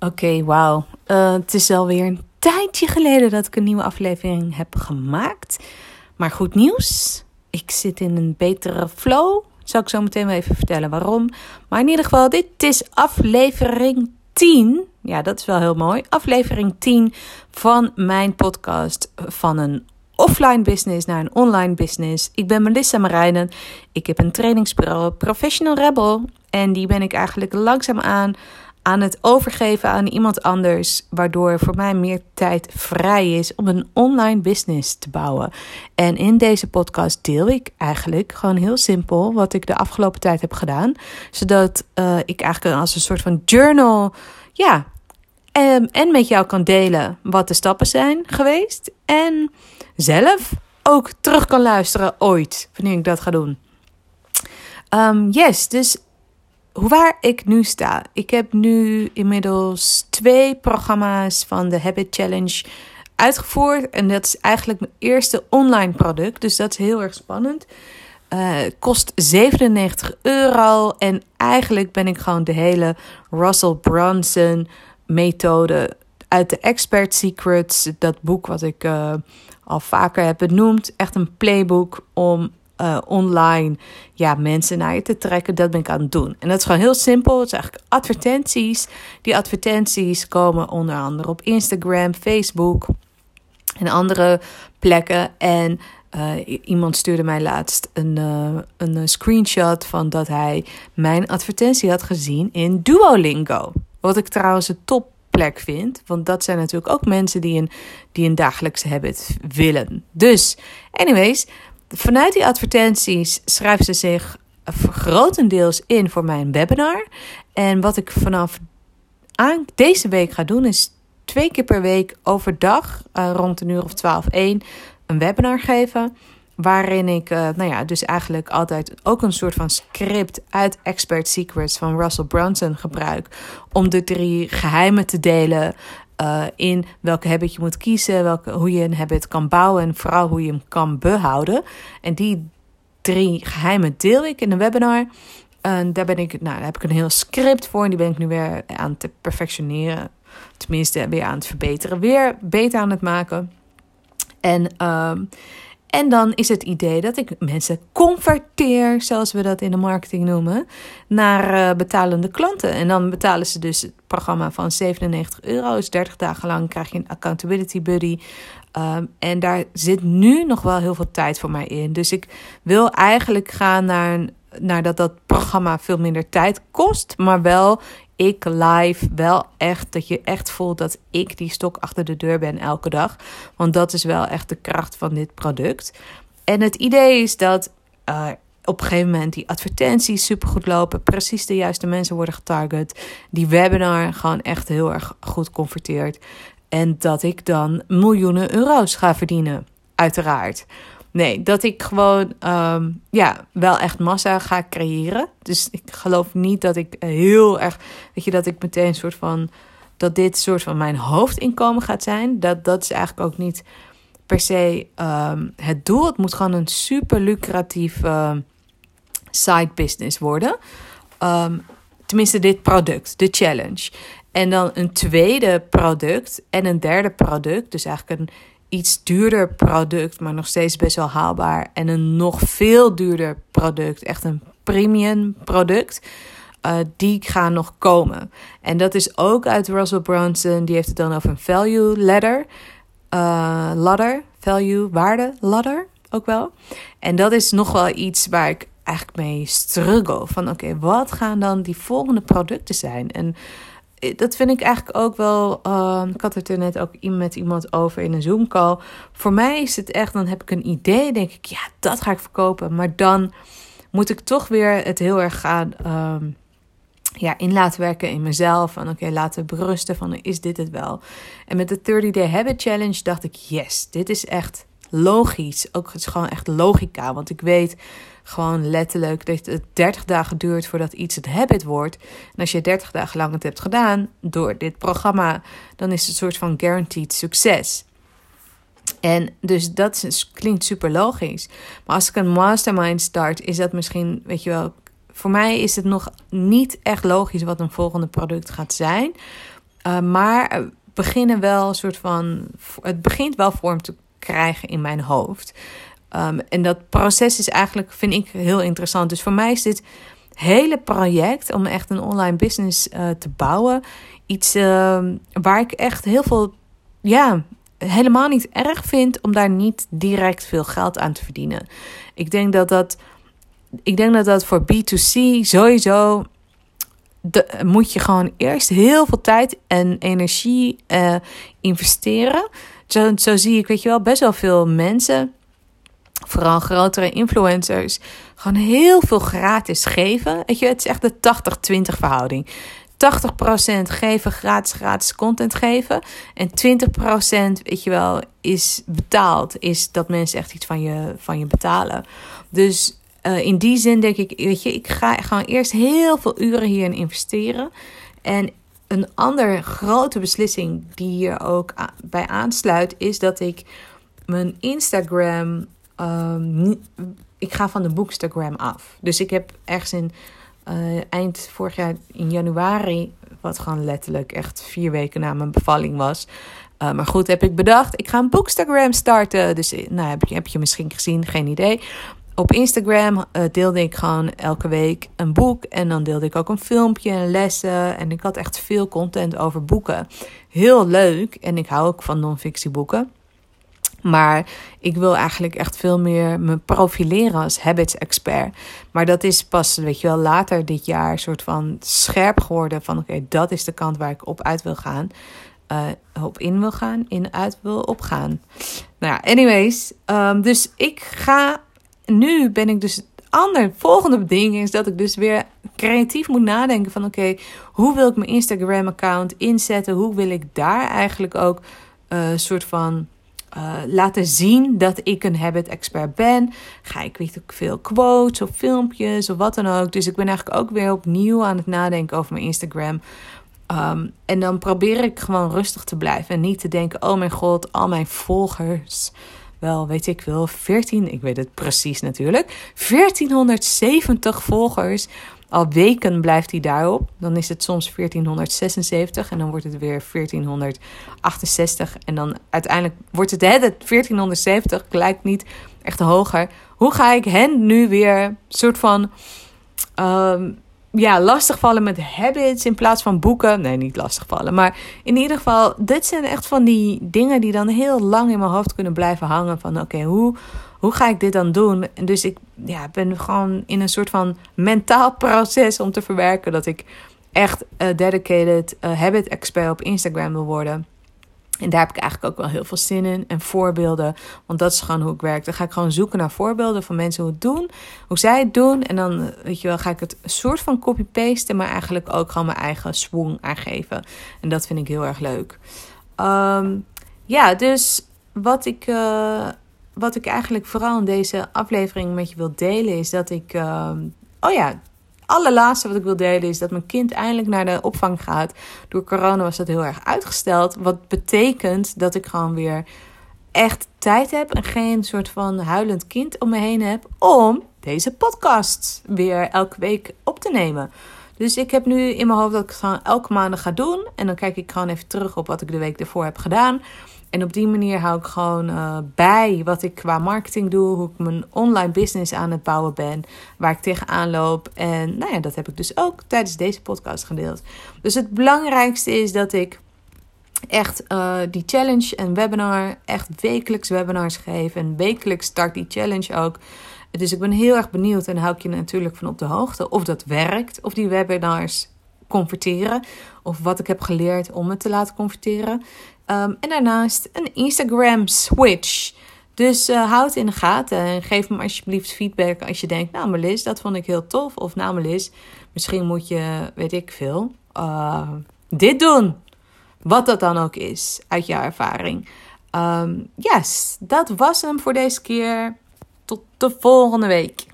Oké, wauw. Uh, het is alweer een tijdje geleden dat ik een nieuwe aflevering heb gemaakt. Maar goed nieuws. Ik zit in een betere flow. Zal ik zo meteen wel even vertellen waarom. Maar in ieder geval, dit is aflevering 10. Ja, dat is wel heel mooi. Aflevering 10 van mijn podcast van een offline business naar een online business. Ik ben Melissa Marijnen. Ik heb een trainingsbureau Professional Rebel. En die ben ik eigenlijk langzaamaan aan het overgeven aan iemand anders, waardoor voor mij meer tijd vrij is om een online business te bouwen. En in deze podcast deel ik eigenlijk gewoon heel simpel wat ik de afgelopen tijd heb gedaan, zodat uh, ik eigenlijk als een soort van journal, ja, um, en met jou kan delen wat de stappen zijn geweest en zelf ook terug kan luisteren ooit wanneer ik dat ga doen. Um, yes, dus waar ik nu sta. Ik heb nu inmiddels twee programma's van de Habit Challenge uitgevoerd. En dat is eigenlijk mijn eerste online product. Dus dat is heel erg spannend. Uh, kost 97 euro. En eigenlijk ben ik gewoon de hele Russell Brunson methode uit de Expert Secrets. Dat boek wat ik uh, al vaker heb benoemd. Echt een playbook om uh, online ja, mensen naar je te trekken. Dat ben ik aan het doen. En dat is gewoon heel simpel. Het zijn eigenlijk advertenties. Die advertenties komen onder andere op Instagram, Facebook en andere plekken. En uh, iemand stuurde mij laatst een, uh, een screenshot van dat hij mijn advertentie had gezien in Duolingo. Wat ik trouwens een topplek vind. Want dat zijn natuurlijk ook mensen die een, die een dagelijkse habit willen. Dus, anyways, vanuit die advertenties schrijven ze zich grotendeels in voor mijn webinar. En wat ik vanaf deze week ga doen, is twee keer per week overdag, uh, rond een uur of 12, 1, een webinar geven. Waarin ik, uh, nou ja, dus eigenlijk altijd ook een soort van script uit Expert Secrets van Russell Brunson gebruik. Om de drie geheimen te delen uh, in welke habit je moet kiezen, welke, hoe je een habit kan bouwen en vooral hoe je hem kan behouden. En die drie geheimen deel ik in een webinar. En daar ben ik, nou, daar heb ik een heel script voor en die ben ik nu weer aan het perfectioneren. Tenminste, weer aan het verbeteren, weer beter aan het maken. En um, en dan is het idee dat ik mensen converteer, zoals we dat in de marketing noemen, naar uh, betalende klanten. En dan betalen ze dus het programma van 97 euro. Dus 30 dagen lang krijg je een accountability buddy. Um, en daar zit nu nog wel heel veel tijd voor mij in. Dus ik wil eigenlijk gaan naar, naar dat dat programma veel minder tijd kost, maar wel ik live wel echt, dat je echt voelt dat ik die stok achter de deur ben elke dag. Want dat is wel echt de kracht van dit product. En het idee is dat uh, op een gegeven moment die advertenties supergoed lopen, precies de juiste mensen worden getarget, die webinar gewoon echt heel erg goed converteert. En dat ik dan miljoenen euro's ga verdienen, uiteraard. Nee, dat ik gewoon um, ja, wel echt massa ga creëren. Dus ik geloof niet dat ik heel erg, weet je, dat ik meteen een soort van, dat dit soort van mijn hoofdinkomen gaat zijn. Dat, dat is eigenlijk ook niet per se um, het doel. Het moet gewoon een super lucratief uh, side business worden. Tenminste, dit product, de challenge. En dan een tweede product en een derde product. Dus eigenlijk een iets duurder product, maar nog steeds best wel haalbaar. En een nog veel duurder product, echt een premium product. Uh, die gaan nog komen. En dat is ook uit Russell Brunson. Die heeft het dan over een value ladder. Uh, ladder, value, waarde ladder ook wel. En dat is nog wel iets waar ik eigenlijk mee struggle. Van oké, wat gaan dan die volgende producten zijn? En dat vind ik eigenlijk ook wel. Uh, ik had het er net ook met iemand over in een Zoom-call. Voor mij is het echt, dan heb ik een idee, denk ik, ja, dat ga ik verkopen. Maar dan moet ik toch weer het heel erg gaan um, ja, in laten werken in mezelf. Van oké, laten berusten van is dit het wel? En met de 30 Day Habit Challenge dacht ik, yes, dit is echt logisch. Ook het is gewoon echt logica. Want ik weet gewoon letterlijk dat het 30 dagen duurt voordat iets het habit wordt. En als je 30 dagen lang het hebt gedaan door dit programma, dan is het een soort van guaranteed succes. En dus dat klinkt super logisch. Maar als ik een mastermind start, is dat misschien, weet je wel, voor mij is het nog niet echt logisch wat een volgende product gaat zijn. Uh, maar beginnen wel een soort van. Het begint wel vorm te krijgen in mijn hoofd. Um, en dat proces is eigenlijk, vind ik, heel interessant. Dus voor mij is dit hele project om echt een online business uh, te bouwen. Iets uh, waar ik echt heel veel, ja, helemaal niet erg vind om daar niet direct veel geld aan te verdienen. Ik denk dat dat, ik denk dat, dat voor B2C sowieso moet je gewoon eerst heel veel tijd en energie uh, investeren. Zo zie ik, weet je wel, best wel veel mensen, vooral grotere influencers, gewoon heel veel gratis geven. Weet je, het is echt de 80-20 verhouding. 80% geven, gratis, gratis content geven. En 20% weet je wel, is betaald. Is dat mensen echt iets van je, van je betalen. Dus uh, in die zin denk ik, weet je, ik ga gewoon eerst heel veel uren hierin investeren. En een andere grote beslissing die hier ook bij aansluit, is dat ik mijn Instagram. Um, ik ga van de Bookstagram af. Dus ik heb ergens in uh, eind vorig jaar in januari, wat gewoon letterlijk echt vier weken na mijn bevalling was. Uh, maar goed, heb ik bedacht, ik ga een Bookstagram starten. Dus nou, heb, je, heb je misschien gezien, geen idee op Instagram deelde ik gewoon elke week een boek. En dan deelde ik ook een filmpje en lessen. En ik had echt veel content over boeken. Heel leuk. En ik hou ook van non-fictieboeken. Maar ik wil eigenlijk echt veel meer me profileren als habits expert. Maar dat is pas, weet je wel, later dit jaar soort van scherp geworden. Van oké, dat is de kant waar ik op uit wil gaan. Uh, op in wil gaan, in uit wil opgaan. Nou ja, anyways. Um, dus ik ga nu ben ik dus. Ander volgende ding is dat ik dus weer creatief moet nadenken van oké, hoe wil ik mijn Instagram account inzetten? Hoe wil ik daar eigenlijk ook een uh, soort van uh, laten zien dat ik een habit expert ben. Ga ik weet ik veel quotes of filmpjes of wat dan ook. Dus ik ben eigenlijk ook weer opnieuw aan het nadenken over mijn Instagram. Um, en dan probeer ik gewoon rustig te blijven en niet te denken: oh mijn god, al mijn volgers wel, weet ik wel, 14, ik weet het precies natuurlijk, 1470 volgers. Al weken blijft hij daarop. Dan is het soms 1476 en dan wordt het weer 1468. En dan uiteindelijk wordt het, hè, 1470, lijkt niet echt hoger. Hoe ga ik hen nu weer soort van um, ja, lastigvallen met habits in plaats van boeken. Nee, niet lastigvallen. Maar in ieder geval, dit zijn echt van die dingen die dan heel lang in mijn hoofd kunnen blijven hangen. Van oké, hoe, hoe ga ik dit dan doen? En dus ik ja, ben gewoon in een soort van mentaal proces om te verwerken dat ik echt uh, dedicated uh, habit expert op Instagram wil worden. En daar heb ik eigenlijk ook wel heel veel zin in en voorbeelden. Want dat is gewoon hoe ik werk. Dan ga ik gewoon zoeken naar voorbeelden van mensen hoe het doen. Hoe zij het doen. En dan, weet je wel, ga ik het soort van copy-pasten. Maar eigenlijk ook gewoon mijn eigen swing aangeven. En dat vind ik heel erg leuk. Um, ja, dus wat ik, uh, wat ik eigenlijk vooral in deze aflevering met je wil delen... is dat ik... Uh, oh ja, allerlaatste wat ik wil delen is dat mijn kind eindelijk naar de opvang gaat. Door corona was dat heel erg uitgesteld. Wat betekent dat ik gewoon weer echt tijd heb en geen soort van huilend kind om me heen heb om deze podcast weer elke week op te nemen. Dus ik heb nu in mijn hoofd dat ik het gewoon elke maand ga doen. En dan kijk ik gewoon even terug op wat ik de week ervoor heb gedaan. En op die manier hou ik gewoon uh, bij wat ik qua marketing doe, hoe ik mijn online business aan het bouwen ben, waar ik tegenaan loop. En nou ja, dat heb ik dus ook tijdens deze podcast gedeeld. Dus het belangrijkste is dat ik echt uh, die challenge en webinar, echt wekelijks webinars geef. En wekelijks start die challenge ook. Dus ik ben heel erg benieuwd en hou ik je natuurlijk van op de hoogte of dat werkt, of die webinars converteren. Of wat ik heb geleerd om het te laten converteren. Um, en daarnaast een Instagram switch. Dus uh, houd in de gaten en geef me alsjeblieft feedback als je denkt, nou Melis, dat vond ik heel tof. Of nou Melis, misschien moet je, weet ik veel, uh, dit doen. Wat dat dan ook is, uit jouw ervaring. Um, yes, dat was hem voor deze keer. Tot de volgende week.